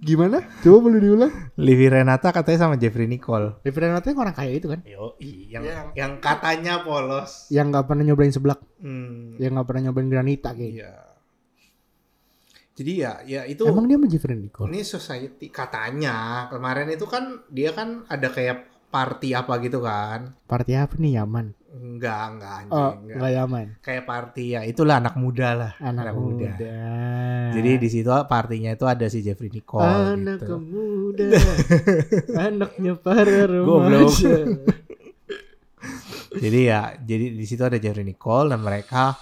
Gimana? Coba boleh diulang. Livi Renata katanya sama Jeffrey Nicole. Livi Renata yang orang kaya itu kan? Yo, yang Yang- yang katanya polos. Yang nggak pernah nyobain seblak, Hmm, yang nggak pernah nyobain granita kayak. iya. Jadi ya, ya itu Emang dia sama Jeffrey Nicole? ini society katanya kemarin itu kan dia kan ada kayak party apa gitu kan? Party apa nih Yaman? Enggak, enggak anjing, Oh, enggak. nggak Yaman. Kayak party ya, itulah anak muda lah. Anak, muda. Jadi di situ partinya itu ada si Jeffrey Nicole anak gitu. muda, anaknya para remaja. Jadi ya, jadi di situ ada Jeffrey Nicole dan mereka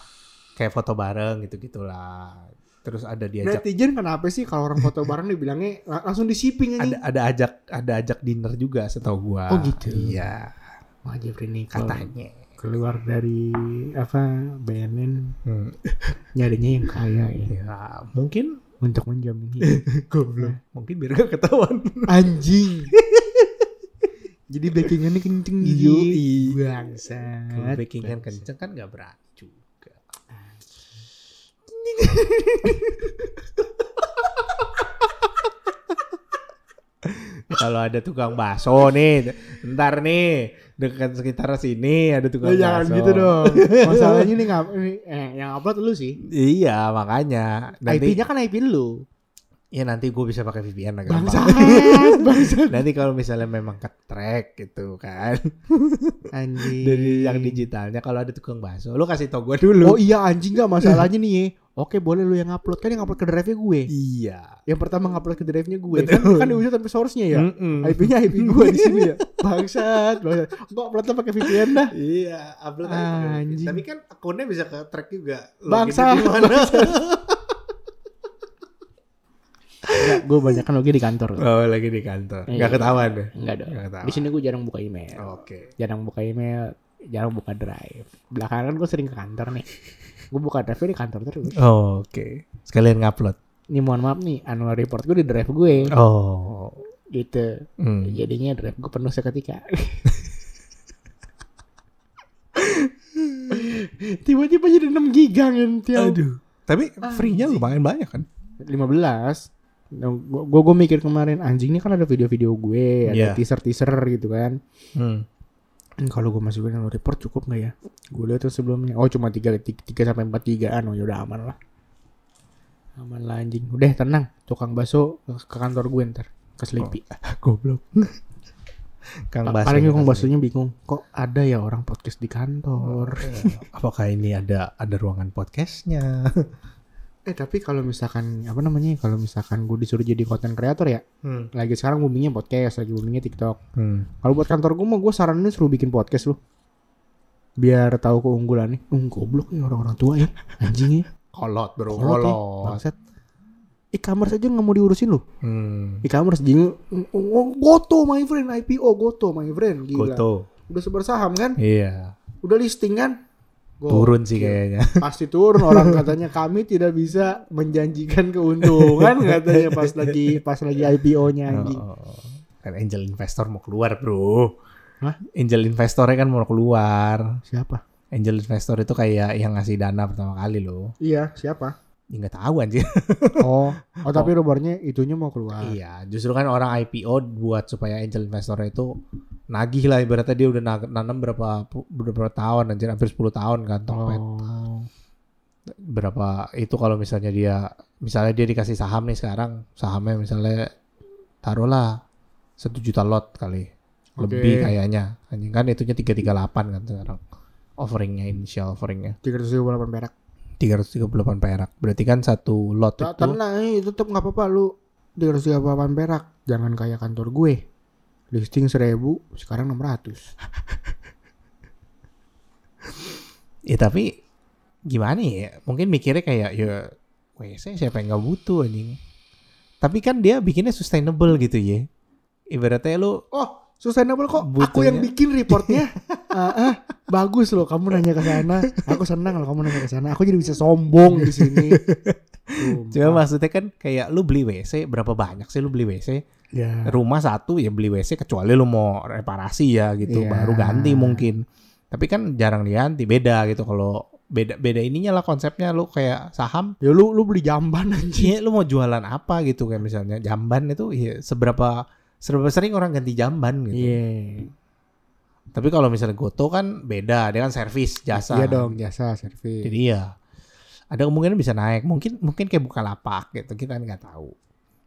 kayak foto bareng gitu gitulah. Terus ada diajak Netizen kenapa sih kalau orang foto bareng dibilangnya lang- langsung di shipping ada aja? ada ajak ada ajak dinner juga setahu gua. Oh, gitu. Iya, Wah Jeffrey Nicole katanya. keluar dari apa BNN Hmm. nyarinya yang kaya ya Ya, mungkin untuk menjamin goblok. Mungkin biar gak ketahuan. Anjing. Jadi backingannya kenceng gitu. Yoi. Bangsat. Kalau backingan kenceng kan gak berani juga. Kalau ada tukang bakso nih, ntar nih dekat sekitar sini ada tukang jangan bakso. gitu dong. Masalahnya nih ngap ini, eh, yang upload lu sih. Iya makanya. IP-nya kan IP lu. ya nanti gue bisa pakai VPN agak gampang. Bangsat, bangsat. Nanti kalau misalnya memang ke track gitu kan Anjing. dari yang digitalnya kalau ada tukang bakso, lu kasih tau gue dulu. Oh iya anjing gak masalahnya nih ya. Oke boleh lu yang upload kan yang upload ke drive-nya gue. iya. Yang pertama ngupload ke drive-nya gue. Betul. Kan, kan diusir sampai source-nya ya. Mm-mm. IP-nya IP gue di sini ya. Bangsat, bangsat. Gua uploadnya pakai VPN dah. Iya, upload aja pakai. Tapi kan akunnya bisa ke track juga. Bangsa. Loginnya di mana? Enggak, gue banyak kan lagi di kantor. oh, lagi di kantor. Iya. Gak ketahuan deh. Enggak dong. Ketahuan. Di sini gue jarang buka email. Oke. Jarang buka email, jarang buka drive. Belakangan gue sering ke kantor nih. Gue buka drive di kantor terus. Oh, Oke. Sekalian ngupload. Ini mohon maaf nih, annual report gue di drive gue. Oh. Gitu. Hmm. Jadinya drive gue penuh seketika. Tiba-tiba jadi 6 giga ngentil. Aduh. Tapi Ah, free-nya lumayan banyak kan? 15 Nah, gue gue mikir kemarin anjing ini kan ada video-video gue, ada Iya. teaser-teaser gitu kan. Hmm. Hmm, Kalau gue masukin annual report cukup nggak ya? Gue lihat tuh sebelumnya. Oh cuma 3 3 sampai 4 gigaan. Oh ya udah aman lah. Aman lah anjing. Udah tenang. Tukang bakso ke kantor gue ntar. Ke Sleepy. Goblok. Kang Baso. Paling tukang kasih. baksonya bingung. Kok ada ya orang podcast di kantor? Apakah ini ada ada ruangan podcastnya? eh tapi kalau misalkan apa namanya? Kalau misalkan gue disuruh jadi content creator ya. Hmm. Lagi sekarang boomingnya podcast, lagi boomingnya TikTok. Hmm. Kalau buat kantor gue mah gue saranin suruh bikin podcast lu. Biar tahu keunggulannya. Uh, goblok ya orang-orang tua ya. Anjing ya. Kolot bro, Kolot ya. kolot. Bangsat. E-commerce aja nggak mau diurusin lu. Hmm. E-commerce jing. Oh, goto my friend, IPO goto my friend. Gila. Goto. Udah sebar saham kan? Iya. Udah listing kan? Turun sih kayaknya. Pasti turun orang katanya kami tidak bisa menjanjikan keuntungan katanya pas lagi pas lagi IPO-nya anjing. Oh, kan angel investor mau keluar bro. Hah? Angel investornya kan mau keluar. Siapa? Angel investor itu kayak yang ngasih dana pertama kali loh. Iya, siapa? Ya nggak tahu anjir. Oh, oh tapi rumornya itunya mau keluar. iya, justru kan orang IPO buat supaya angel investor itu nagih lah ibaratnya dia udah na- nanam berapa berapa tahun anjir hampir 10 tahun kan Tokped. Oh. Berapa itu kalau misalnya dia misalnya dia dikasih saham nih sekarang, sahamnya misalnya taruhlah satu juta lot kali. Lebih Oke. kayaknya. Anjing kan itunya 338 kan sekarang. Offeringnya initial offeringnya 328 perak. 338 perak. Berarti kan satu lot Tak itu tenang, eh, tetep nggak apa-apa lu 338 perak. Jangan kayak kantor gue. Listing 1000, sekarang 600. Ya tapi gimana ya? Mungkin mikirnya kayak ya WC siapa yang nggak butuh anjing. Tapi kan dia bikinnya sustainable gitu ya. Ibaratnya lu Oh, sustainable kok. Aku Butuhnya. yang bikin reportnya. Ah, ah, bagus loh kamu nanya ke sana. Aku senang kalau kamu nanya ke sana. Aku jadi bisa sombong di sini. Cuma maksudnya kan kayak lu beli WC berapa banyak sih lu beli WC? ya. Rumah satu ya beli WC kecuali lu mau reparasi ya gitu Iya. baru ganti mungkin. Tapi kan jarang diganti beda gitu kalau beda beda ininya lah konsepnya lu kayak saham Ya lu lu beli jamban anjing. Iya, lu mau jualan apa gitu kayak misalnya jamban itu ya seberapa seberapa sering orang ganti jamban gitu. Iya. Tapi kalau misalnya Goto kan beda, dia kan servis jasa. Iya dong, jasa servis. Jadi ya ada kemungkinan bisa naik. Mungkin mungkin kayak Bukalapak gitu, kita nggak tahu.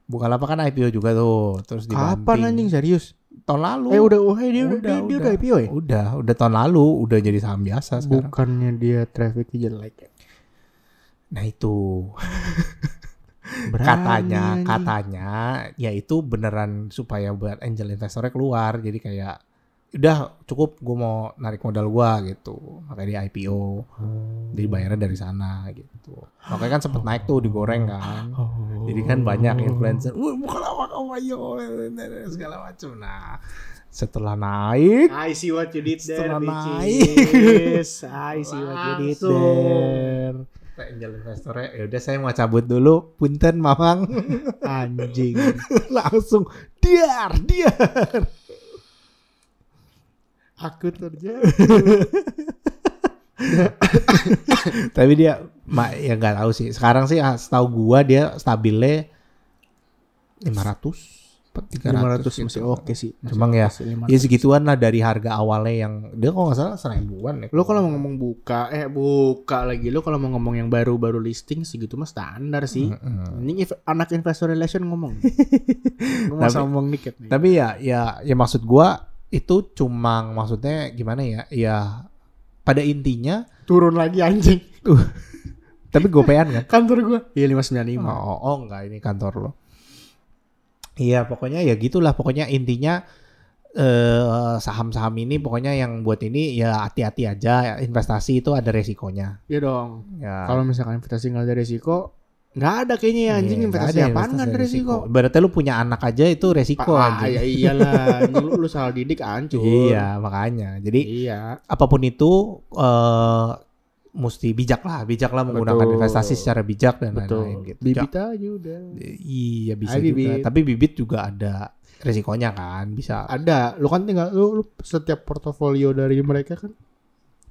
Bukalapak kan IPO juga tuh, terus dibanting. Kapan anjing serius? Tahun lalu. Eh udah oh dia udah, dia, dia udah IPO ya? Udah, udah tahun lalu, udah jadi saham biasa sekarang. Bukannya dia trafficnya jelek ya? Nah itu Berani, katanya, katanya, ya itu beneran supaya buat angel investornya keluar. Jadi kayak udah cukup gue mau narik modal gua gitu makanya di IPO Oh. jadi bayarnya dari sana gitu makanya kan sempet naik tuh digoreng kan Oh. jadi kan banyak influencer wah bukan apa kamu ayo segala macam nah setelah naik I see what you did there, Setelah bitches. I see what you did there. angel investornya ya udah saya mau cabut dulu punten mamang Anjing. langsung diar diar Aku terjadi. tapi dia mak ya nggak tahu sih sekarang sih ah, setahu gua dia stabilnya 500 300 500 masih gitu. oke sih. Masih Cuma oke ya, sih, 500. ya segituan lah dari harga awalnya yang dia kalau nggak salah seribuan ya Lo kalau mau ngomong buka, eh buka lagi. Lo kalau mau ngomong yang baru-baru listing segitu mah standar sih. Mm-mm. Ini inv- anak investor relation ngomong. Mau Tapi- ngomong dikit nih. tapi ya ya ya maksud gua itu cuma maksudnya gimana ya ya pada intinya Turun lagi anjing. tapi gopean kan Kantor gue. Iya 595. Oh, oh enggak ini kantor lo. Iya pokoknya ya gitulah pokoknya intinya eh saham-saham ini pokoknya yang buat ini ya hati-hati aja investasi itu ada resikonya. Iya dong. Ya. Kalau misalkan investasi nggak ada resiko, nggak ada kayaknya ya anjing Iya, investasi ada apaan nggak ada resiko. Berarti lu punya anak aja itu resiko ah, anjing. ya iyalah, lu, lu salah didik hancur. Iya makanya. Jadi Iya. apa pun itu eh mesti bijak lah, bijak lah menggunakan Betul. investasi secara bijak dan lain-lain gitu. Bibit aja udah. Iya bisa Hai, juga. bibit. Tapi bibit juga ada resikonya kan, bisa. Ada, lu kan tinggal lu, lu setiap portofolio dari mereka kan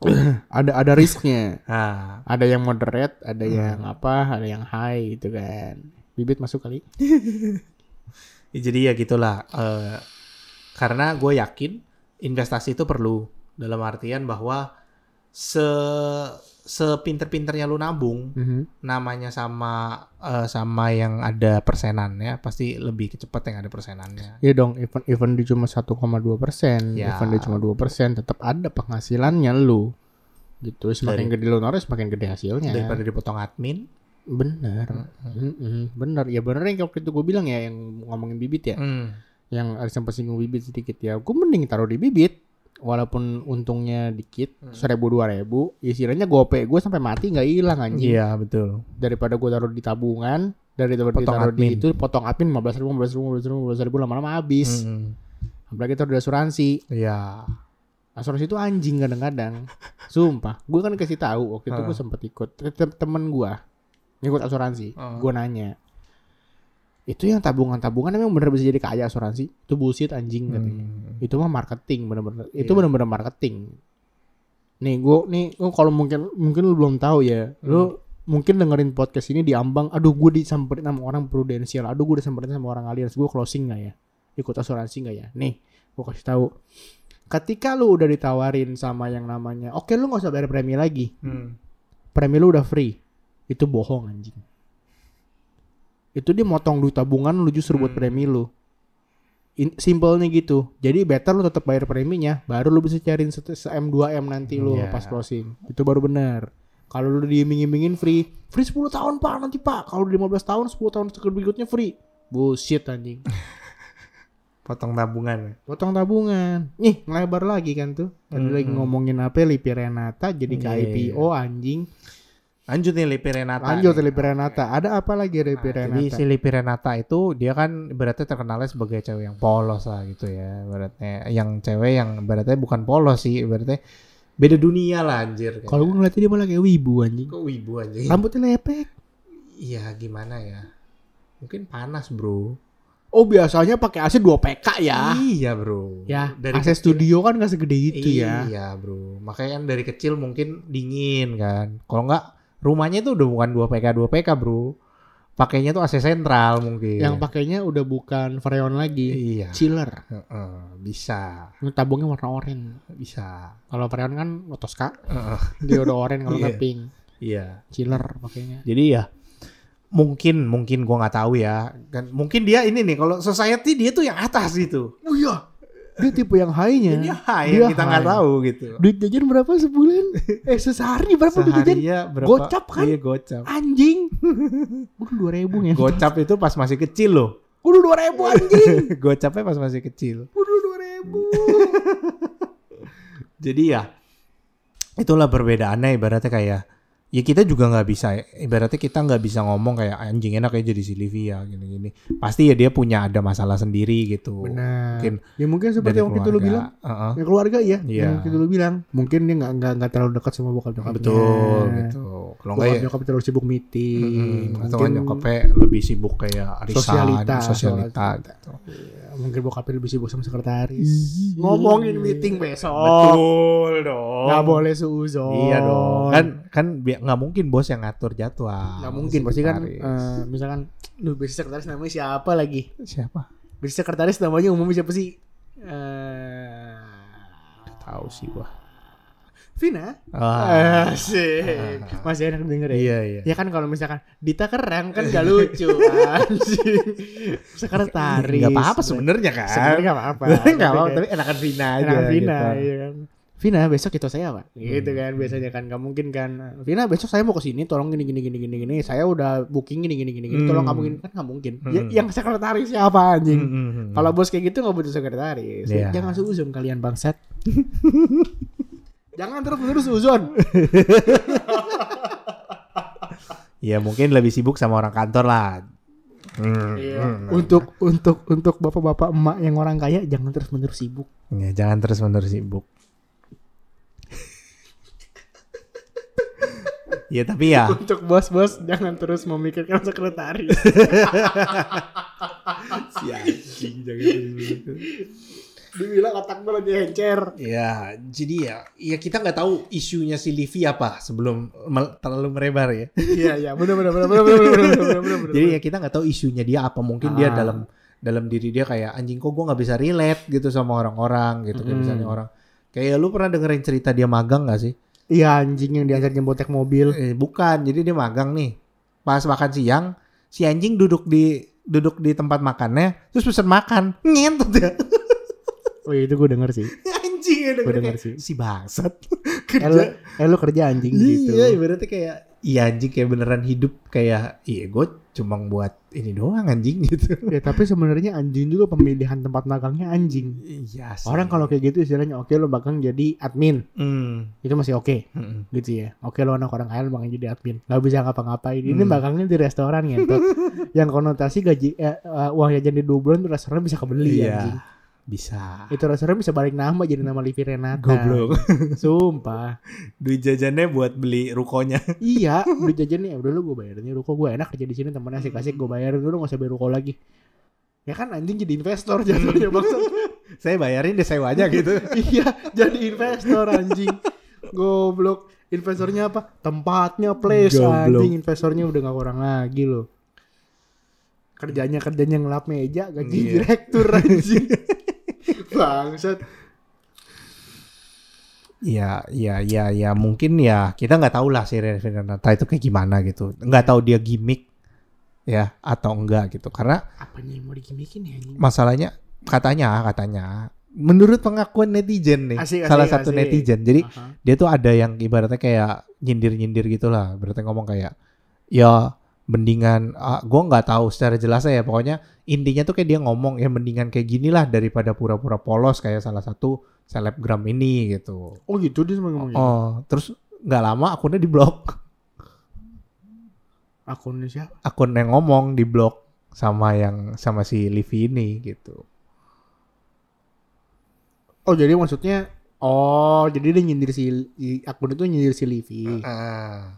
ada ada risknya. Nah, Ada yang moderate, ada Hmm. yang apa, ada yang high gitu kan. Bibit masuk kali. Ya, jadi ya gitulah. Eh, karena gue yakin investasi itu perlu dalam artian bahwa se sepinter-pinternya lu nabung Mhm. namanya sama eh, sama yang ada persenannya pasti lebih cepat yang ada persenannya. Iya dong, even even dia cuma 1,2 persen, Ya. even dia cuma 2 persen, tetap ada penghasilannya lu. Gitu, semakin Dari- gede lu naruh, semakin gede hasilnya. Daripada dipotong admin. Bener, Mm-mm, bener. Ya bener yang waktu itu gue bilang ya, yang ngomongin bibit ya, Hmm. yang ada sempat singgung bibit sedikit ya. Gue mending taruh di bibit, walaupun untungnya dikit, Hmm. seribu dua ribu, istilahnya gope gue sampai mati nggak hilang anjing. Iya betul. Daripada gue taruh di tabungan, dari Potong ditaruh di admin. itu potong admin 15 ribu, 15 ribu, 15 ribu, 15 ribu lama-lama habis. Hmm. Apalagi taruh di asuransi. Iya. Asuransi itu anjing kadang-kadang. Sumpah, gue kan kasih tahu waktu itu gue sempet ikut Tem- temen gue ngikut asuransi. Gue nanya, itu yang tabungan-tabungan emang bener bisa jadi kaya asuransi? Itu bullshit anjing katanya. Hmm. Itu mah marketing bener-bener. Itu Iya. bener-bener marketing. Nih gue nih gua kalau mungkin mungkin lu belum tahu ya, Hmm. lu mungkin dengerin podcast ini di ambang, aduh gue disamperin sama orang prudensial, aduh gue disamperin sama orang alias, gue closing nggak ya? Ikut asuransi nggak ya? Nih, gue kasih tahu. Ketika lu udah ditawarin sama yang namanya, oke lu nggak usah bayar premi lagi, Hmm. premi lu udah free, itu bohong anjing. Itu dia motong duit tabungan lu justru buat Hmm. premi lu. In, simpelnya gitu. Jadi better lu tetap bayar preminya, baru lu bisa cariin se, se M 2 M nanti lu Iya. pas closing. Itu baru benar. Kalau lu diiming-imingin free, free 10 tahun pak nanti pak. Kalau 15 tahun 10 tahun berikutnya free. Bullshit anjing. Potong tabungan. Potong tabungan. Nih, ngelebar lagi kan tuh. Tadi Hmm. lagi ngomongin apa Lipi Renata jadi ke Iya, IPO anjing. Lanjut nih Lipi Renata. Lanjut nih. Lipi Renata. Ada apa lagi Lipi Nah, Renata? jadi si Lipi Renata itu dia kan berarti terkenalnya sebagai cewek yang polos lah gitu ya. Berarti yang cewek yang berarti bukan polos sih, berarti beda dunia lah anjir. Kalau gue ngeliatnya dia malah kayak wibu anjing. kok wibu anjir. Rambutnya lepek. Iya gimana ya? Mungkin panas bro. Oh biasanya pakai AC 2 PK ya. Iya bro. Ya, dari AC studio kan gak segede itu ya. Iya bro. Makanya kan dari kecil mungkin dingin kan. Kalau nggak rumahnya itu udah bukan 2 PK 2 PK bro. Pakainya tuh AC sentral mungkin. Yang pakainya udah bukan Freon lagi, Iya. chiller. Heeh, bisa. Ini tabungnya warna oranye. Bisa. Kalau Freon kan Lotoska, Heeh, dia udah oranye kalau nggak Iya. pink. iya. Chiller pakainya. Jadi ya mungkin mungkin gua nggak tahu ya. Kan mungkin dia ini nih kalau society dia tuh yang atas gitu. Oh iya. Dia tipe yang high-nya. Ini high Dia yang kita nggak tahu gitu. Duit jajan berapa sebulan? eh sehari berapa duit jajan? Ya berapa? Gocap kan? Iya gocap. Anjing. Udah dua ribu ya. Gocap itu pas masih kecil loh. Udah dua ribu anjing. Gocapnya pas masih kecil. Udah dua ribu. Jadi ya itulah perbedaannya ibaratnya kayak ya kita juga nggak bisa ibaratnya kita nggak bisa ngomong kayak anjing enak ya jadi si Livia gini-gini pasti ya dia punya ada masalah sendiri gitu Benar. Mungkin ya mungkin seperti yang waktu itu lu keluarga. bilang. Heeh. Ya keluarga iya. Iya. Yang waktu itu lu bilang. Mungkin dia nggak nggak nggak terlalu dekat sama bokap nyokapnya. betul gitu kalau nggak ya nyokap terlalu sibuk meeting. mm, atau mungkin nyokapnya lebih sibuk kayak arisan Sosialita, sosialita gitu. ya, mungkin bokapnya lebih sibuk sama sekretaris. Ngomongin meeting besok. betul dong Nggak boleh suuzon. iya dong kan kan nggak mungkin bos yang ngatur jadwal Nggak mungkin pasti kan eh, misalkan lu bisnis sekretaris namanya siapa lagi? siapa Bisnis sekretaris namanya umumnya siapa sih? Eh tahu sih gua Vina. ah, Asik. Masih enak denger ya. iya iya Ya kan kalau misalkan Dita keren kan gak lucu. Sekretaris. Nggak apa-apa sebenarnya kan. Sebenarnya gak apa-apa. Nggak apa-apa, Tapi enakan Vina aja. enak Vina gitu. iya kan. Vina besok itu saya pak Hmm. gitu kan biasanya kan nggak mungkin kan Vina besok saya mau ke sini tolong gini gini gini gini gini saya udah booking gini gini gini gini tolong Hmm. kamu gini kan nggak mungkin ya, Hmm. yang sekretaris siapa anjing Hmm, hmm, hmm. kalau bos kayak gitu nggak butuh sekretaris Iya. jangan seuzon kalian bangsat jangan terus menerus uzon ya mungkin lebih sibuk sama orang kantor lah. Hmm, Iya. hmm. Untuk untuk untuk bapak-bapak emak yang orang kaya jangan terus menerus sibuk. Ya, jangan terus menerus sibuk. Iya tapi ya. Untuk bos-bos jangan terus memikirkan sekretaris. si anjing jangan Dibilang otak gue lagi encer. Iya, jadi ya, ya kita nggak tahu isunya si Livi apa sebelum terlalu merebar ya. Iya, iya, benar benar benar benar benar benar benar. Jadi ya kita nggak tahu isunya dia apa mungkin dia ah. dalam dalam diri dia kayak anjing kok gue nggak bisa relate gitu sama orang-orang gitu kayak misalnya orang kayak lu pernah dengerin cerita dia magang gak sih? Iya anjing yang diajar nyembotek mobil. Eh, bukan, jadi dia magang nih. Pas makan siang, si anjing duduk di duduk di tempat makannya, terus pesen makan, ngentut ya. Oh iya, itu gue denger sih. anjing ya Gue denger sih. si bangsat Eh lu, kerja. eh lu kerja anjing gitu. Iya, ibaratnya kayak iya anjing kayak beneran hidup kayak iya gue cuma buat ini doang anjing gitu. Ya tapi sebenarnya anjing juga pemilihan tempat magangnya anjing. Iya sih. Orang kalau kayak gitu istilahnya oke lo magang jadi admin Hmm, itu masih oke hmm. gitu ya. Oke lo anak orang kaya lo magang jadi admin nggak bisa ngapa-ngapain. Ini Hmm. magangnya di restoran gitu. yang konotasi gaji eh, eh, uang jajan di dua bulan restoran bisa kebeli Iya. anjing. Bisa. Itu restoran bisa balik nama jadi nama Livi Renata. Goblok. Sumpah. Duit jajannya buat beli rukonya. iya, duit jajan nih udah lu gue bayarin ruko gue enak kerja di sini temennya asik-asik gue bayarin dulu gak usah bayar ruko lagi. Ya kan anjing jadi investor jatuhnya bangsa. Saya bayarin deh sewa aja gitu. iya, jadi investor anjing. Goblok. Investornya apa? Tempatnya place Goblok. anjing. Investornya udah gak kurang lagi loh. Kerjanya kerjanya ngelap meja, gaji Iya. direktur anjing. Bangsat. Iya, iya, iya, ya mungkin ya kita nggak tahu lah si Renata itu kayak gimana gitu. Nggak tahu dia gimmick ya atau enggak gitu. Karena Apanya yang mau digimikin ya masalahnya katanya katanya menurut pengakuan netizen nih Asik, asik, salah satu asik. netizen. Jadi Aha. dia tuh ada yang ibaratnya kayak nyindir-nyindir gitulah. Berarti ngomong kayak ya mendingan ah, gua nggak tahu secara jelasnya ya pokoknya intinya tuh kayak dia ngomong ya mendingan kayak gini lah daripada pura-pura polos kayak salah satu selebgram ini gitu. Oh gitu dia ngomong gitu? Oh, terus nggak lama akunnya diblok. Akunnya siapa? Akun yang ngomong diblok sama yang sama si Livi ini gitu. Oh jadi maksudnya Oh jadi dia nyindir si akun itu nyindir si Livi Ah.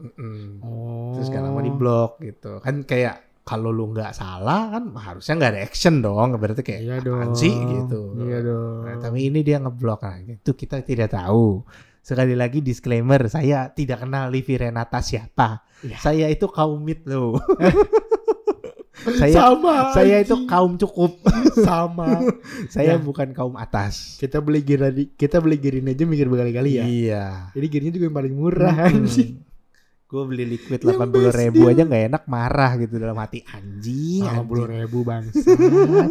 Mm-mm. Oh Terus gak lama diblok gitu. Kan kayak kalau lu nggak salah kan harusnya nggak ada action dong berarti kayak Iya dong. sih gitu Iya dong. Nah, tapi ini dia ngeblok nah, itu kita tidak tahu sekali lagi disclaimer saya tidak kenal Livi Renata siapa Iya. saya itu kaum mid loh saya sama. saya itu kaum cukup sama. saya Ya. bukan kaum atas Kita beli di- kita beli gear ini aja mikir berkali-kali ya. iya Jadi gearnya juga yang paling murah anjing. Gue beli liquid delapan puluh ribu aja nggak enak marah gitu dalam hati anjing, Lima puluh ribu bang.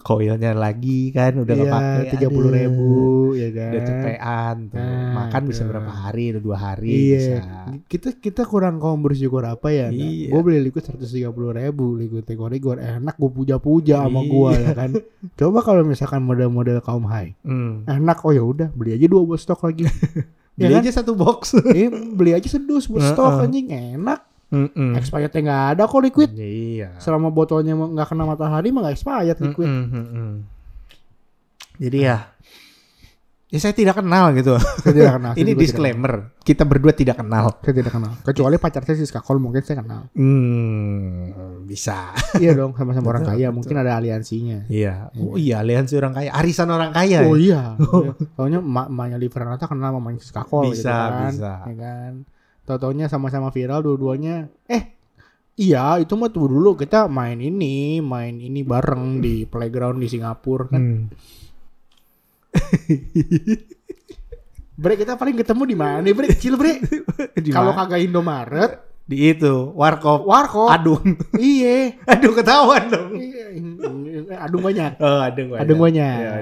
koilnya lagi kan udah Iya, kepake tiga puluh ribu ya kan. udah cepean tuh Nah, makan bisa tuh. berapa hari udah dua hari Iya, bisa kita kita kurang kaum bersyukur apa ya? Iya. Gue beli liquid seratus tiga puluh ribu, liquid tegor enak, gue puja-puja sama Iya. gue ya kan. Coba kalau misalkan model-model kaum high, hmm. enak oh ya udah beli aja dua buat stok lagi. beli ya kan? aja satu box eh, beli aja sedus buat stok anjing enak. Mm-mm. Expirednya nggak ada kok liquid. iya Selama botolnya nggak kena matahari mah nggak expired liquid. Mm-mm, mm-mm. jadi ya ya saya tidak kenal gitu Saya tidak kenal. saya ini juga tidak disclaimer kita berdua tidak kenal. Saya tidak kenal. Kecuali pacar saya si Skakol mungkin saya kenal. hmm, bisa iya dong sama-sama orang kaya betul. mungkin ada aliansinya. iya oh iya aliansi orang kaya arisan orang kaya Oh ya? iya. iya. Soalnya emak emaknya Liv Renata kenal sama emaknya Skakol gitu Bisa, kan. bisa. Ya kan. Tau-taunya sama-sama viral dua-duanya. Eh, iya itu mah tuh dulu kita main ini, main ini bareng di playground di Singapura kan. Hmm. Bre kita paling ketemu di mana nih, Bre? Kecil, Bre. Kalau kagak Indomaret, di itu warkop warkop. adung Iya. aduh ketahuan dong Iya, Adung banyak. oh adung Adung banyak. ya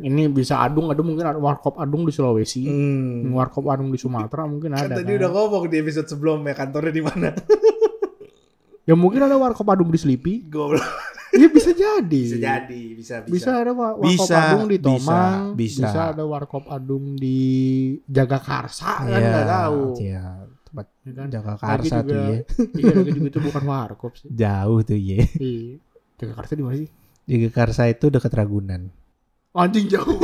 Ini bisa adung, adung mungkin ada warkop adung di Sulawesi. hmm. Warkop adung di Sumatera mungkin kan ada. tadi kan. udah ngomong di episode sebelumnya kantornya di mana Ya mungkin ada warkop adung di Sleepy. goblok Iya bisa jadi. bisa jadi bisa bisa, Bisa ada wa- warkop Bisa, adung di bisa, Tomang, bisa. ada warkop adung di Jagakarsa kan Iya, nggak tahu. iya tempat Ya kan? jaga Lagi karsa tuh ya Iya, lagi juga itu bukan warkop sih. jauh tuh ya Iya. Jagakarsa di mana sih? jaga karsa itu dekat Ragunan Anjing jauh.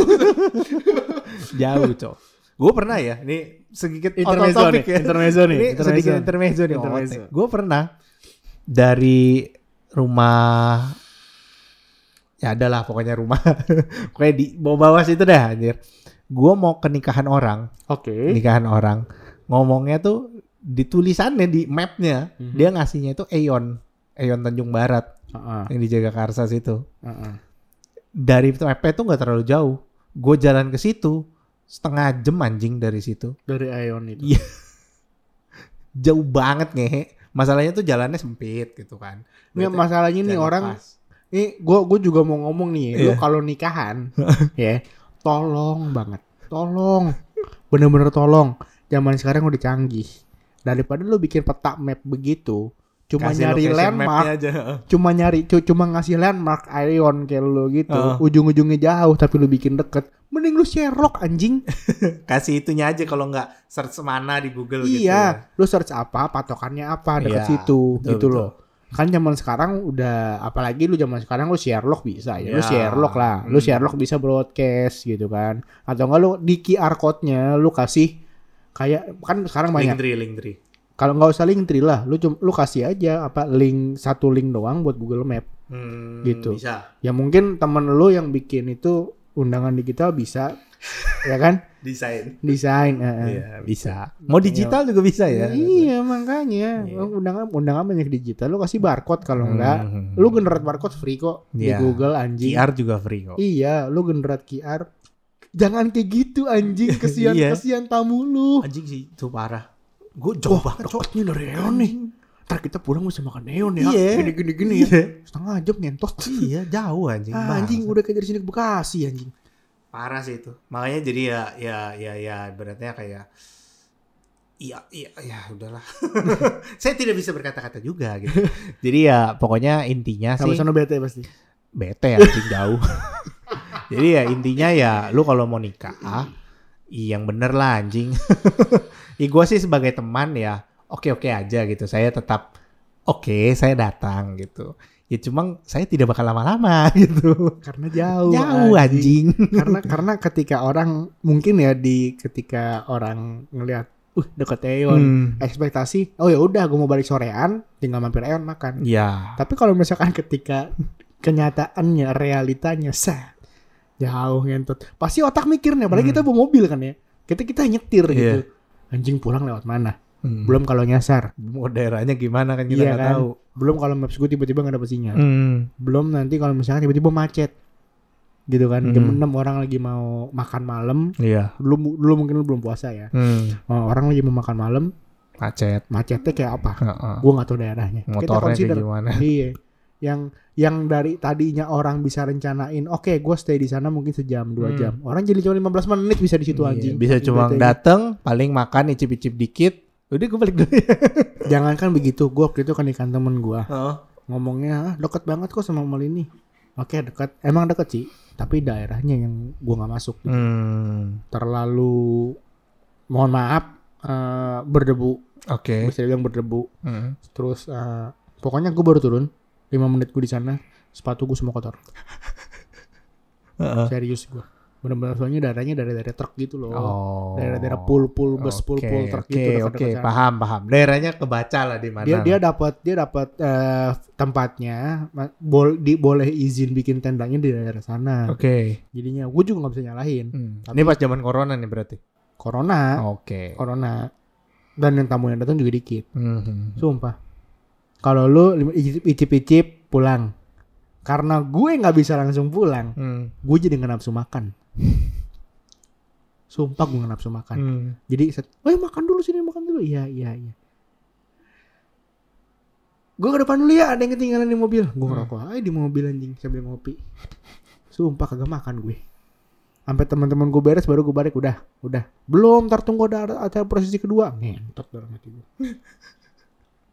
jauh cok gue pernah ya ini sedikit Intermezzo nih, ya intermezzo nih, ini intermezzo. sedikit intermezzo nih Intermezzo. gue pernah dari rumah ya adalah pokoknya rumah pokoknya di bawah-bawah situ dah anjir gue mau ke nikahan orang Oke. nikahan orang ngomongnya tuh di tulisannya di mapnya Mhm. dia ngasihnya itu Aeon Aeon Tanjung Barat Heeh, yang di Jagakarsa situ heeh. dari mapnya tuh nggak terlalu jauh gue jalan ke situ setengah jam anjing dari situ Dari Aeon itu. Iya. jauh banget ngehe masalahnya tuh jalannya sempit gitu kan Ini Berarti masalahnya nih orang pas. Nih, gue gue juga mau ngomong nih, lu Iya. kalau nikahan, ya, tolong banget, tolong, bener-bener tolong. Zaman sekarang udah canggih. Daripada lu bikin peta map begitu, cuma Kasih nyari landmark, aja cuma nyari, cu- cuma ngasih landmark Ion kayak lu gitu, Heeh. ujung-ujungnya jauh tapi lu bikin deket, mending lu Sherlock anjing. kasih itunya aja kalau nggak search mana di Google gitu iya, lu search apa, patokannya apa deket Iya, situ, betul, gitu betul. loh. Kan zaman sekarang udah apalagi lu zaman sekarang lu Sherlock bisa ya. Lu Iya. Sherlock lah. Lu Hmm. Sherlock bisa broadcast gitu kan. Atau enggak lu di QR code-nya lu kasih kayak kan sekarang link banyak. tree link tree Kalau nggak usah link tree lah, lu cum, lu kasih aja apa link satu link doang buat Google Map. Hmm, Gitu. bisa Ya mungkin temen lu yang bikin itu undangan digital bisa ya kan? desain Desain, eh. Iya, bisa. Mau digital juga bisa ya. Iya makanya Iya. undangan undangan banyak digital lu kasih barcode kalau Hmm. enggak lu generate barcode free kok di Iya. Google anjing. QR juga free kok. Iya, lu generate QR. Jangan kayak gitu anjing, kesian Iya. kesian tamu lu. Anjing sih itu parah. Gue jauh banget cok. Dekatnya dari Neon nih. Ntar kita pulang bisa makan neon ya. Iya. Gini gini gini ya. Iya. Setengah jam ngentot. Iya jauh anjing. Ah, anjing udah kayak dari sini ke Bekasi anjing. Parah sih itu. Makanya jadi ya ya ya ya beratnya kayak Iya, iya, ya udahlah. Saya tidak bisa berkata-kata juga gitu. Jadi ya pokoknya intinya Sampai sih sana bete pasti. bete anjing jauh. Jadi ya intinya ya lu kalau mau nikah ih, yang bener lah anjing. ya gue sih sebagai teman ya oke-oke aja gitu. Saya tetap oke, saya datang gitu. Ya cuma saya tidak bakal lama-lama gitu. Karena jauh. Jauh anjing. karena karena ketika orang mungkin ya di ketika orang ngelihat uh deket Eon Hmm. ekspektasi oh ya udah gue mau balik sorean tinggal mampir Eon makan Ya. tapi kalau misalkan ketika kenyataannya realitanya sah jauh ngentot pasti otak mikir nih apalagi Hmm. kita bawa mobil kan ya kita kita nyetir Iya. gitu anjing pulang lewat mana Hmm. belum kalau nyasar Mau daerahnya gimana kan kita Iya nggak kan? tahu. belum kalau maps gue tiba-tiba nggak dapet sinyal Hmm. belum nanti kalau misalkan tiba-tiba macet gitu kan jam Hmm. 6 orang lagi mau makan malam Iya. dulu dulu mungkin lu belum puasa ya Hmm. Oh, orang lagi mau makan malam Macet. macetnya kayak apa Heeh. gue nggak tahu daerahnya kita Motornya consider kayak gimana? iya yang yang dari tadinya orang bisa rencanain oke gue stay di sana mungkin sejam dua Hmm. jam orang jadi cuma 15 menit bisa di situ Iya, anjing Bisa Saking cuma dateng, paling makan icip-icip dikit. Udah gue balik dulu ya. jangankan begitu gue waktu itu kan ikan temen gue Oh. ngomongnya ah, deket banget kok sama mal ini oke deket emang deket sih tapi daerahnya yang gue nggak masuk gitu. Hmm. terlalu mohon maaf eh, berdebu Oke. bisa dibilang berdebu Hmm. terus eh, pokoknya gue baru turun 5 menit gue di sana sepatu gue semua kotor Heeh. serius gue bener-bener soalnya daerahnya dari daerah truk gitu loh Oh. daerah-daerah pool pool bus pool Oke, pool truk Oke, gitu oke, sana. paham, paham. Daerahnya kebaca lah di mana. dia dia dapat dia dapat eh, tempatnya bol di boleh izin bikin tendanya di daerah sana Oke. jadinya gue juga nggak bisa nyalahin Hmm. Tapi- Ini pas zaman corona nih berarti. corona Oke. corona dan yang tamu yang datang juga dikit Hmm. sumpah kalau lu icip icip pulang karena gue nggak bisa langsung pulang Hmm. gue jadi nggak nafsu makan sumpah gue nafsu makan. Hmm. jadi set, eh makan dulu sini makan dulu. Iya iya iya. Gue ke depan dulu ya ada yang ketinggalan di mobil. Gue Hmm. ngerokok aja di mobil anjing sambil ngopi. Sumpah kagak makan gue. Sampai teman-teman gue beres baru gue balik udah udah. Belum ntar tunggu ada acara prosesi kedua. Ngentot dalam hati gue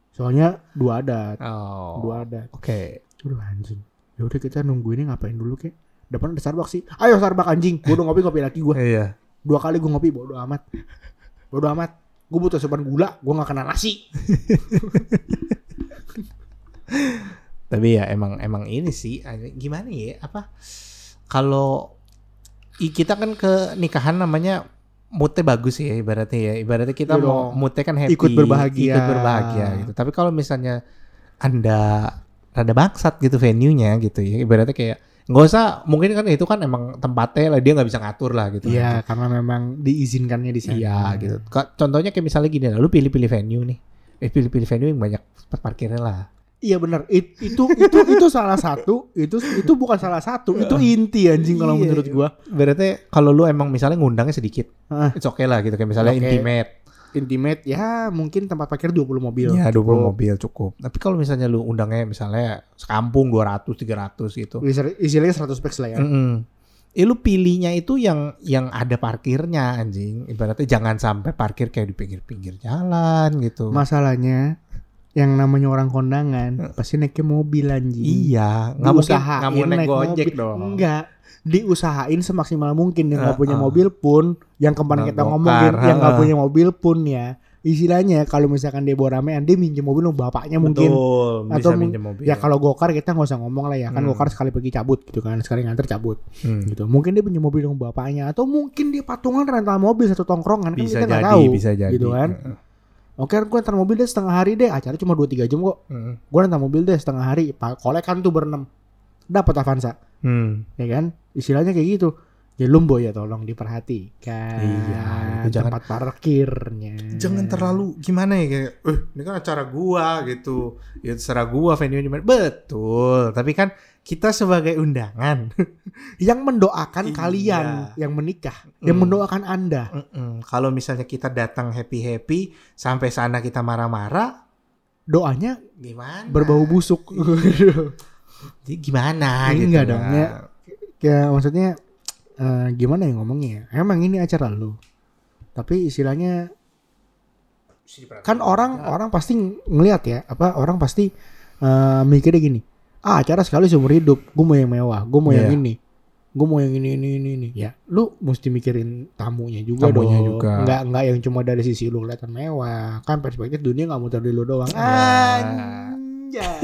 soalnya dua adat. Oh. dua adat. Oke. Udah anjing. Ya udah kita nunggu ini ngapain dulu kek depan ada Starbucks sih. Ayo Starbucks anjing. Gue udah ngopi ngopi lagi gue Iya. dua kali gue ngopi bodo amat. Bodo amat. Gue butuh sepan gula gue nggak kena nasi. Tapi ya emang emang ini sih gimana ya apa kalau kita kan ke nikahan namanya moodnya bagus ya ibaratnya ya. Ibaratnya kita Iya mau moodnya kan happy Ikut berbahagia. ikut berbahagia gitu. Tapi kalau misalnya anda rada bangsat gitu venue-nya gitu ya ibaratnya kayak nggak usah mungkin kan itu kan emang tempatnya lah dia nggak bisa ngatur lah gitu Iya karena memang diizinkannya di sana Iya gitu. Contohnya kayak misalnya gini lah, lu pilih-pilih venue nih. Eh pilih-pilih venue yang banyak tempat parkirnya lah. iya benar It- itu itu itu salah satu itu itu bukan salah satu itu inti anjing kalau Iya, menurut iya. gua Berarti kalau lu emang misalnya ngundangnya sedikit, Hah. it's okay lah gitu kayak misalnya Oke. intimate. Intimate ya mungkin tempat parkir 20 mobil Ya 20 Cukup. mobil cukup. Tapi kalau misalnya lu undangnya misalnya sekampung 200 300 gitu. Istilahnya 100 packs lah ya Mm-mm. Eh lu pilihnya itu yang yang ada parkirnya anjing. Ibaratnya jangan sampai parkir kayak di pinggir-pinggir jalan gitu. masalahnya yang namanya orang kondangan pasti naiknya mobil anjing iya, nggak mungkin Diusahain nggak mau naik naik gojek mobil. dong. Enggak. Diusahain semaksimal mungkin yang nggak Uh, punya uh. mobil pun, yang kemarin kita ngomongin yang nggak uh. punya mobil pun ya. Istilahnya kalau misalkan dia bawa ramean, dia minjem mobil sama bapaknya mungkin. Betul, Atau minjem mobil. Ya kalau gokar kita nggak usah ngomong lah ya kan Hmm. gokar sekali pergi cabut gitu kan sekali nganter cabut Hmm. gitu mungkin dia punya mobil sama bapaknya atau mungkin dia patungan rental mobil satu tongkrongan kan bisa kita nggak jadi, tahu bisa jadi. gitu kan oke gue rental mobil deh setengah hari deh acara cuma 2-3 jam kok Hmm. gue rental mobil deh setengah hari pak kolek kan tuh berenam dapat Avanza Hmm. ya kan istilahnya kayak gitu ya lumbo ya tolong diperhatikan Iya, itu jangan- tempat parkirnya Jangan terlalu gimana ya kayak, eh ini kan acara gua gitu, ya terserah gua venue di mana. Betul, tapi kan kita sebagai undangan, yang mendoakan Iya. kalian yang menikah yang Hmm. mendoakan anda Mm-mm. kalau misalnya kita datang happy happy, sampai sana kita marah-marah, doanya gimana? berbau busuk Jadi gimana? Ini gitu enggak dong, ya. ya maksudnya eh, gimana ya ngomongnya ya? emang ini acara lu tapi istilahnya kan orang orang pasti ngelihat ya apa orang pasti eh, mikirnya gini ah acara sekali seumur hidup gue mau yang mewah gue mau yang Iya. ini gue mau yang ini ini ini ini ya lu mesti mikirin tamunya juga Tamunya dong juga. nggak nggak yang cuma dari sisi lu kelihatan mewah kan perspektif dunia nggak muter di lu doang Ya. Anjay.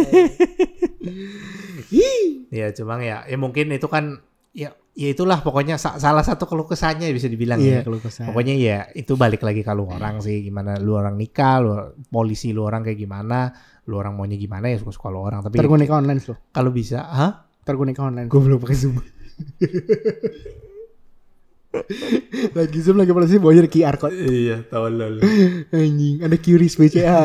Ya cuma ya, ya mungkin itu kan ya ya itulah pokoknya sa- salah satu keluh kesahnya bisa dibilang Iya, ya. kalau kesal. Pokoknya ya itu balik lagi ke lu orang sih gimana lu orang nikah, lu polisi lu orang kayak gimana, lu orang maunya gimana ya suka-suka lu orang tapi nikah online loh. kalau bisa, hah? Nikah online. Gue belum pakai Zoom. lagi Zoom lagi polisi bayar QR code. Iya, tolol. Anjing, ada QRIS BCA.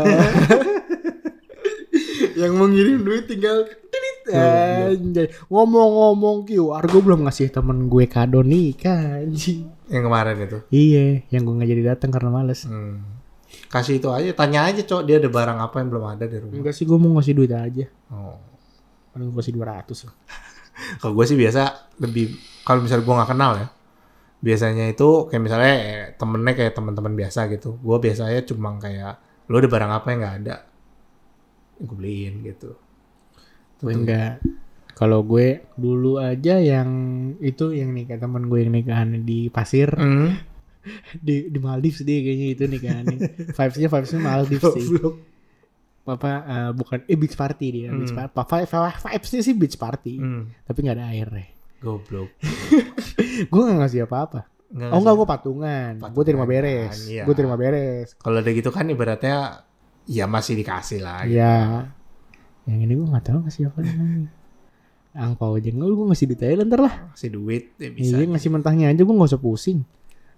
Yang mau ngirim duit tinggal titit. Anjay. Ngomong-ngomong QR, gue belum ngasih temen gue kado nikah anjing. Yang kemarin itu. Iya, yang gue gak jadi datang karena males. Hmm. Kasih itu aja, tanya aja cok dia ada barang apa yang belum ada di rumah. Enggak sih, gue mau ngasih duit aja. Oh. Paling gue kasih 200 lah. Kalau gue sih biasa lebih kalau misalnya gue nggak kenal ya, biasanya itu kayak misalnya eh, temennya kayak teman-teman biasa gitu. Gue biasanya cuma kayak lo ada barang apa yang nggak ada, gue beliin gitu. Gue enggak. Kalau gue dulu aja yang itu yang nikah temen gue yang nikahan di pasir Hmm. di di Maldives dia kayaknya itu nikahannya. vibesnya vibesnya Maldives sih. Apa eh, bukan eh beach party dia, beach Hmm. party. Vibesnya sih beach party, Hmm. tapi nggak ada airnya. Goblok. gue gak ngasih apa-apa. Nggak Oh enggak, gue patungan. Gue Patungan terima kan, beres. iya. Gue terima beres. Kalau ada gitu kan ibaratnya ya masih dikasih lah. gitu. Iya. Yang ini gue gak tahu ngasih apa namanya. Angpau aja enggak, gue ngasih detail ntar lah. Kasih duit ya bisa. Iya ngasih mentahnya aja gue gak usah pusing.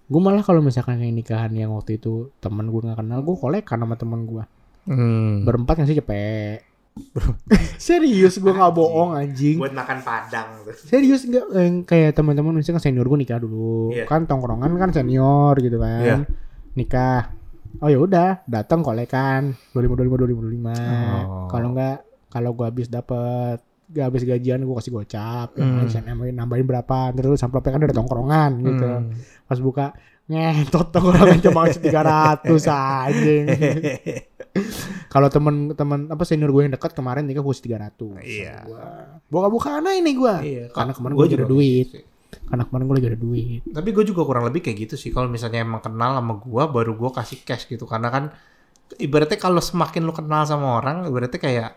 Gue malah kalau misalkan kayak nikahan yang waktu itu teman gue gak kenal, gue kolekan sama teman gue. Hmm. Berempat ngasih cepet. Serius gue gak bohong anjing. Buat makan padang tuh. Serius enggak yang kayak teman-teman misalkan senior gue nikah dulu. Iya. Kan tongkrongan kan senior gitu kan. Iya. Nikah. Oh ya udah, datang kolekan 25 25 25 25. Oh. Kalau enggak kalau gue habis dapet gak habis gajian gue kasih gocap Hmm. ya, nambahin, nambahin berapa terus samplopnya kan ada tongkrongan gitu Hmm. pas buka ngentot tongkrongan cuma ngasih 300 anjing kalau temen-temen apa senior gue yang dekat kemarin nikah gue kasih 300 Iya. gua buka-bukaan aja nih gue Iya, karena kemarin gua gue juga duit sih. Karena kemarin gue lagi ada duit Tapi gue juga kurang lebih kayak gitu sih. Kalau misalnya emang kenal sama gue, baru gue kasih cash gitu. Karena kan ibaratnya kalau semakin lu kenal sama orang, ibaratnya kayak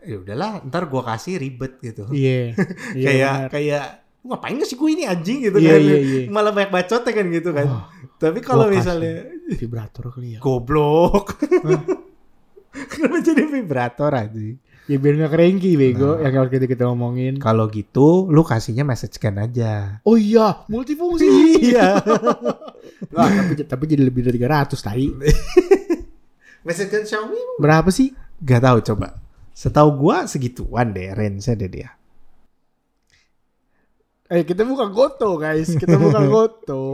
ya udahlah, ntar gue kasih ribet gitu. iya iya kayak benar. kayak ngapain sih gue ini anjing gitu Iya, kan? iya, iya. Malah banyak bacotnya kan gitu kan. Oh, Tapi kalau misalnya vibrator kali ya goblok, kenapa jadi vibrator aja? Ya biar gak kerengki bego Nah. yang kalau kita kita ngomongin Kalau gitu, lu kasihnya message can aja. Oh iya, multifungsi. Iya. Wah, tapi tapi jadi lebih dari 300 tadi. Message can Xiaomi Berapa sih? Gak tahu coba. Setahu gua segituan deh range-nya deh dia. Eh, kita buka Goto, guys. Kita buka Goto.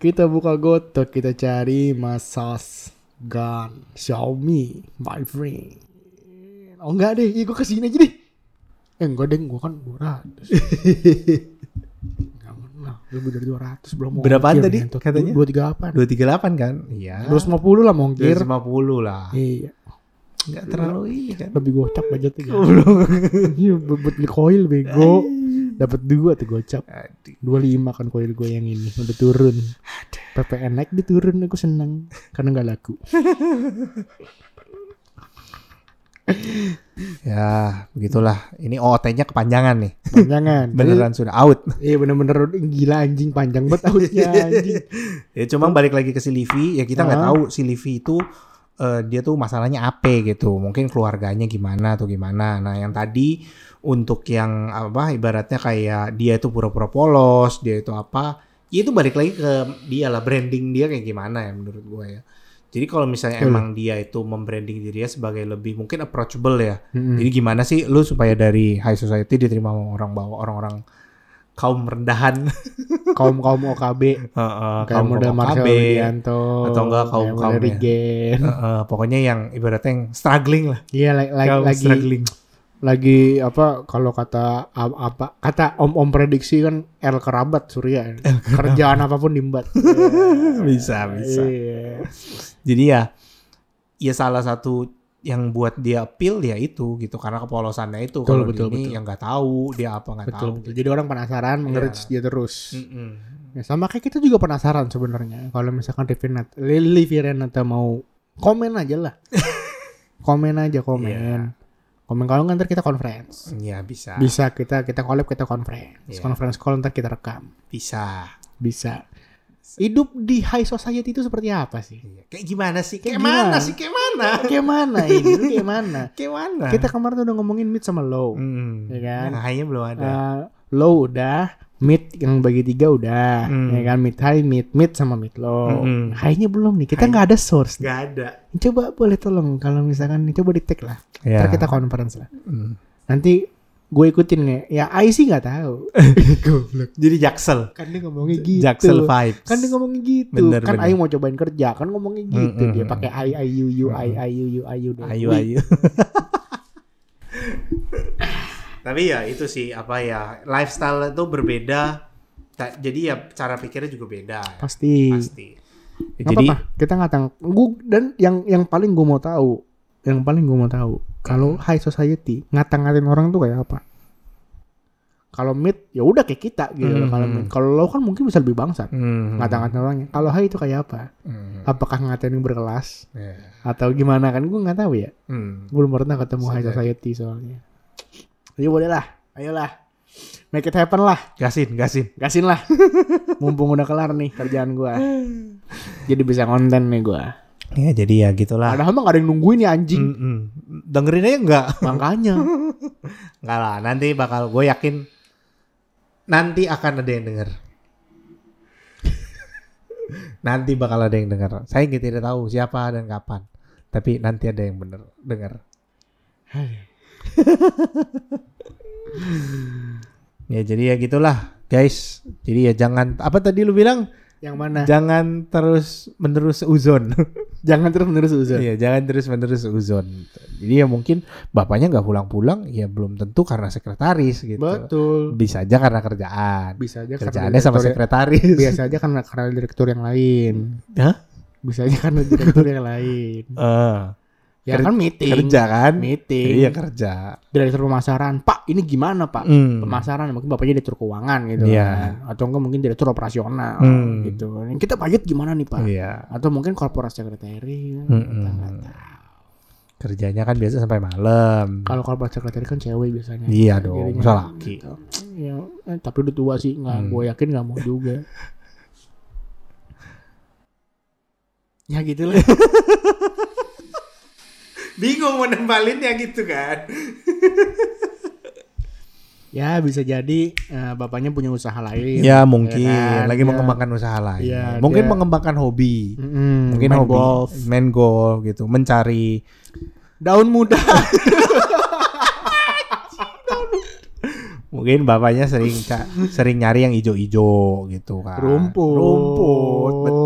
Kita buka Goto, kita cari massage gun Xiaomi, my friend. Oh enggak deh, iya gue ke sini aja deh. Eh enggak deh, gue kan 200. Enggak pernah, lebih dari 200 belum mau Berapaan tadi ngentot. katanya? 238. 238 kan? Iya. 250 lah mau ongkir. 250 lah. Iya, Enggak terlalu ini kan. lebih gocap budgetnya. Goblok. Iya, buat beli koil bego. Dapat dua tuh gocap. Aduh. 25 kan koil gue yang ini udah turun. PPN naik dia turun aku seneng karena nggak laku. Ya, begitulah. Ini OOT-nya kepanjangan nih. Panjangan. Beneran sudah out. Iya bener-bener gila anjing panjang banget outnya anjing. Ya cuma balik lagi ke si Livi, ya kita nggak Ah. tahu si Livi itu eh, dia tuh masalahnya apa gitu. Mungkin keluarganya gimana atau gimana. Nah, yang tadi untuk yang apa ibaratnya kayak dia itu pura-pura polos, dia itu apa? Ya itu balik lagi ke dia lah branding dia kayak gimana ya menurut gue ya. Jadi kalau misalnya Betul. emang dia itu membranding dirinya sebagai lebih mungkin approachable ya. Mm-mm. Jadi gimana sih lu supaya dari high society diterima sama orang bawah orang-orang kaum rendahan kaum kaum OKB Heeh, kayak kaum model kaum Marcel KB. Widianto Atau enggak kaum- kaum ya. Regen. Heeh, pokoknya yang ibaratnya yang struggling lah. Iya like, like, Kaum lagi struggling. Lagi apa kalau kata apa kata om om prediksi kan El kerabat Surya kerjaan apa pun dimbat Bisa, bisa. Iya. Jadi ya ya salah satu yang buat dia appeal ya itu gitu karena kepolosannya itu Betul, kalau betul, ini betul. yang nggak tahu dia apa nggak tahu. betul jadi orang penasaran mengerus Iya. dia terus Mm-mm. ya, sama kayak kita juga penasaran sebenarnya kalau misalkan Rivenat Livi Renata mau komen aja lah komen aja komen Iya. Komen kalau nggak ntar kita conference. Ya bisa. Bisa kita kita collab kita conference. Iya. Conference call ntar kita rekam. Bisa. Bisa. Hidup di high society itu seperti apa sih? Iya. Kayak gimana sih? Kayak Kayak, mana gimana? sih? Kayak mana? Kayak mana ini? Kayak mana? Kayak mana? Kita kemarin tuh udah ngomongin mid sama low. Hmm. Ya kan? Nah, high-nya belum ada. Uh, low udah, mid yang bagi tiga udah, Hmm. ya kan mid high, mid mid sama mid low. Mm-mm. High-nya belum nih. Kita nggak ada source. nih. Gak ada. Coba boleh tolong kalau misalkan coba di tag lah. Ya. Ntar kita conference lah. Hmm. Nanti gue ikutin nggak? Ya I sih nggak tahu. Goblok. Jadi jaksel. Kan dia ngomongnya gitu. Jaksel vibes. Kan dia ngomongnya gitu. Bener, kan bener. Mau cobain kerja, kan ngomongnya gitu. Mm, mm, Dia pakai I I U U I. I U U I U deh. ayu Wih, ayu. Tapi ya itu sih apa ya lifestyle itu berbeda. Ta- Jadi ya cara pikirnya juga beda. ya. Pasti. Pasti. Nggak Jadi apa-apa. kita ngatang. Gue dan yang yang paling gue mau tahu, yang paling gue mau tahu, kalau high society ngatang-ngatain orang tuh kayak apa? Kalau mid ya udah kayak kita gitu loh. Kalau Hmm. mid, kalau low kan mungkin bisa lebih bangsat. hmm. Ngata-ngatain orangnya. Kalau high itu kayak apa? Hmm. Apakah ngatain yang berkelas Ya. atau gimana kan? Gue nggak tahu ya. Hmm. Gue belum pernah ketemu high Bisa society soalnya. Jadi boleh lah, ayolah, make it happen lah, Gasin, gasin. gasin lah. Mumpung udah kelar nih kerjaan gue. Jadi bisa konten nih gue. Ya jadi ya gitulah. Padahal mah gak ada yang nungguin nih anjing. Mm-mm. Dengerin aja enggak? Makanya. Enggak lah, nanti bakal gue yakin nanti akan ada yang denger. nanti bakal ada yang denger. Saya tidak tahu siapa dan kapan. Tapi nanti ada yang bener denger. ya jadi ya gitulah guys. Jadi ya jangan apa tadi lu bilang Yang mana? jangan terus menerus uzon. Jangan terus menerus uzon. Iya, jangan terus menerus uzon. Jadi ya mungkin bapaknya nggak pulang-pulang, ya belum tentu karena sekretaris gitu. Betul. Bisa aja karena kerjaan. Bisa aja karena Kerjaannya sama direktur- sekretaris. Biasa aja karena karena direktur yang lain. Hah? Bisa aja karena direktur yang lain. Eh, Ya Ker- kan meeting. kerja kan? Meeting. Iya kerja. Direktur pemasaran. Pak, ini gimana, Pak? Hmm. Pemasaran mungkin bapaknya direktur keuangan gitu Iya. kan. Atau enggak mungkin direktur operasional Hmm. gitu. Kita budget gimana nih, Pak? Iya. Atau mungkin korporat sekretari. Kita tahu. Kerjanya kan biasa sampai malam. Kalau korporat sekretari kan cewek biasanya. Iya dong, Jadinya masa laki. gitu. Ya, eh, tapi udah tua sih, nggak. Hmm. Gue yakin nggak mau juga. ya gitu lah. Bingung mau nembalinnya gitu kan. ya bisa jadi eh, bapaknya punya usaha lain. Ya mungkin kan? lagi Ya. mengembangkan usaha lain. Iya, mungkin dia- mengembangkan hobi. Mm-mm, Mungkin main hobi golf. main golf gitu, mencari Daun muda. Mungkin bapaknya sering sering nyari yang ijo-ijo gitu kan. Rumput. Rumput, betul.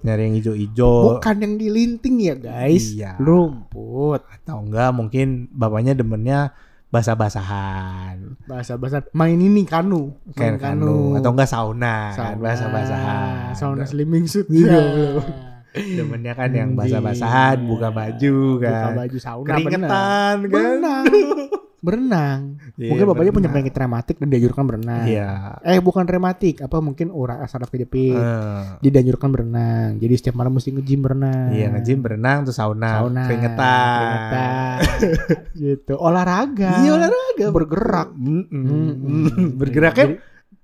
Nyari yang ijo-ijo Bukan yang dilinting ya guys. Iya. Rumput. atau enggak mungkin bapaknya demennya basah-basahan. Bahasa-bahasa main ini kanu. Main Kayak kanu atau enggak sauna, kan Sauna. basah-basahan. Sauna slimming suit. Iya. Ya. Demennya kan yang basah-basahan, buka baju Buka kan. baju sauna Keringetan bener. kan. Berenang. Berenang. Iya, mungkin bapaknya punya berenang. penyakit rematik dan dianjurkan berenang. Iya. Eh bukan rematik, apa mungkin urat saraf kejepit. Eh, Dia dianjurkan berenang. Jadi setiap malam mesti nge-gym berenang. Iya nge-gym berenang terus sauna, Sauna. keringetan. keringetan. gitu. Olahraga. Iya olahraga Bergerak. Mm-mm. Mm-mm. Bergeraknya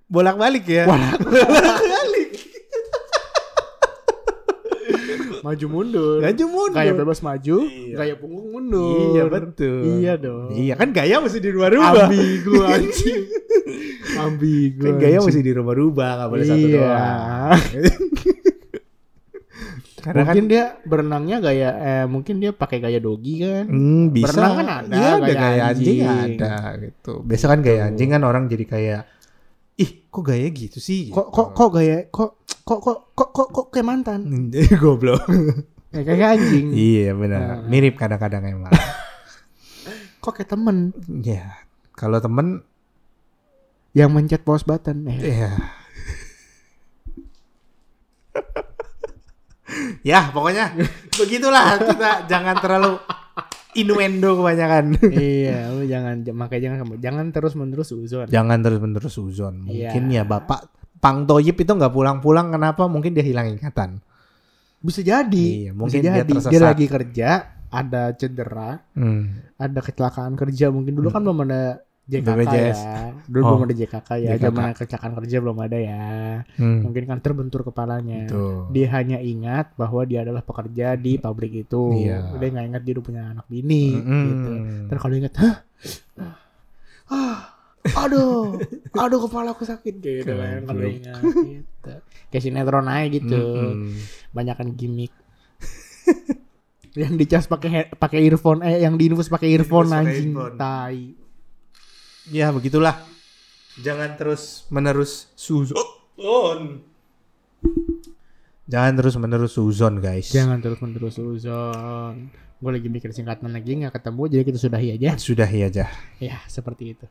bolak-balik ya. Maju mundur. Maju mundur. Gaya bebas maju, Iya. gaya punggung mundur. Iya betul. Iya dong. Iya kan gaya mesti di rumah-rumah. Ambigu anjing. Ambigu. Kan gaya mesti di rumah-rumah nggak boleh satu Iya. doang. Karena mungkin kan dia berenangnya gaya eh mungkin dia pakai gaya dogi kan. hmm, bisa. berenang kan ada, Iya ada gaya gaya anjing, anjing. ada gitu. Biasa kan gaya Gitu. anjing kan orang jadi kayak ih kok gaya gitu sih? Kok kok kok gaya kok kok kok kok kok, kok kayak mantan. Goblok. Ya, kayak anjing. iya benar. Nah. Mirip kadang-kadang emang. Kok kayak temen Iya. Kalau temen yang mencet pause button. Eh, Iya. ya pokoknya begitulah kita jangan terlalu innuendo kebanyakan. iya, lu jangan makanya jangan jangan terus menerus uzon. jangan terus menerus uzon. Mungkin Iya. ya bapak Pang Toyib itu nggak pulang-pulang kenapa? Mungkin dia hilang ingatan. Bisa jadi. Iya, mungkin bisa dia jadi. Dia, tersesat. lagi kerja, ada cedera, Hmm. ada kecelakaan kerja mungkin dulu kan belum ada JKK BPJS. ya. Dulu Oh. belum ada JKK ya. JKK. Zaman kecelakaan kerja belum ada ya. Hmm. Mungkin kan terbentur kepalanya. Tuh. Dia hanya ingat bahwa dia adalah pekerja di pabrik itu. Iya. Dia nggak ingat dia udah punya anak bini Mm-mm. gitu. Terus kalau ingat, hah? Ah, aduh, aduh kepala aku sakit gitu kan kalau ingat gitu. Kayak sinetron aja gitu. Mm-mm. Banyakan gimmick. yang dicas pakai pakai earphone eh yang diinfus pakai earphone anjing tai. Ya begitulah. Jangan terus menerus suzon. Jangan terus menerus suzon guys. Jangan terus menerus uzon. Gue lagi mikir singkatan lagi nggak ketemu jadi kita sudahi aja. Sudahi aja. Ya seperti itu.